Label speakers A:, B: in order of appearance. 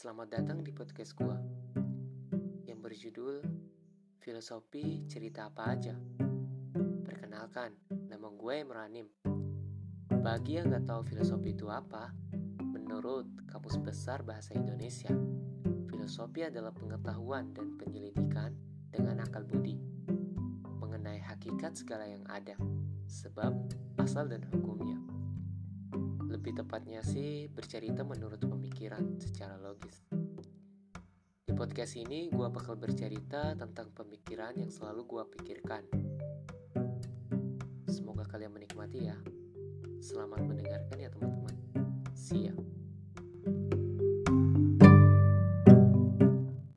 A: Selamat datang di podcast gua yang berjudul Filosofi Cerita Apa Aja. Perkenalkan, nama gue Emranim. Bagi yang gak tahu filosofi itu apa, menurut Kamus Besar Bahasa Indonesia, filosofi adalah pengetahuan dan penyelidikan dengan akal budi mengenai hakikat segala yang ada, sebab, asal dan hukumnya. Lebih tepatnya sih bercerita menurut pemikiran secara logis. Di podcast ini gue bakal bercerita tentang pemikiran yang selalu gue pikirkan. Semoga kalian menikmati ya. Selamat mendengarkan ya teman-teman.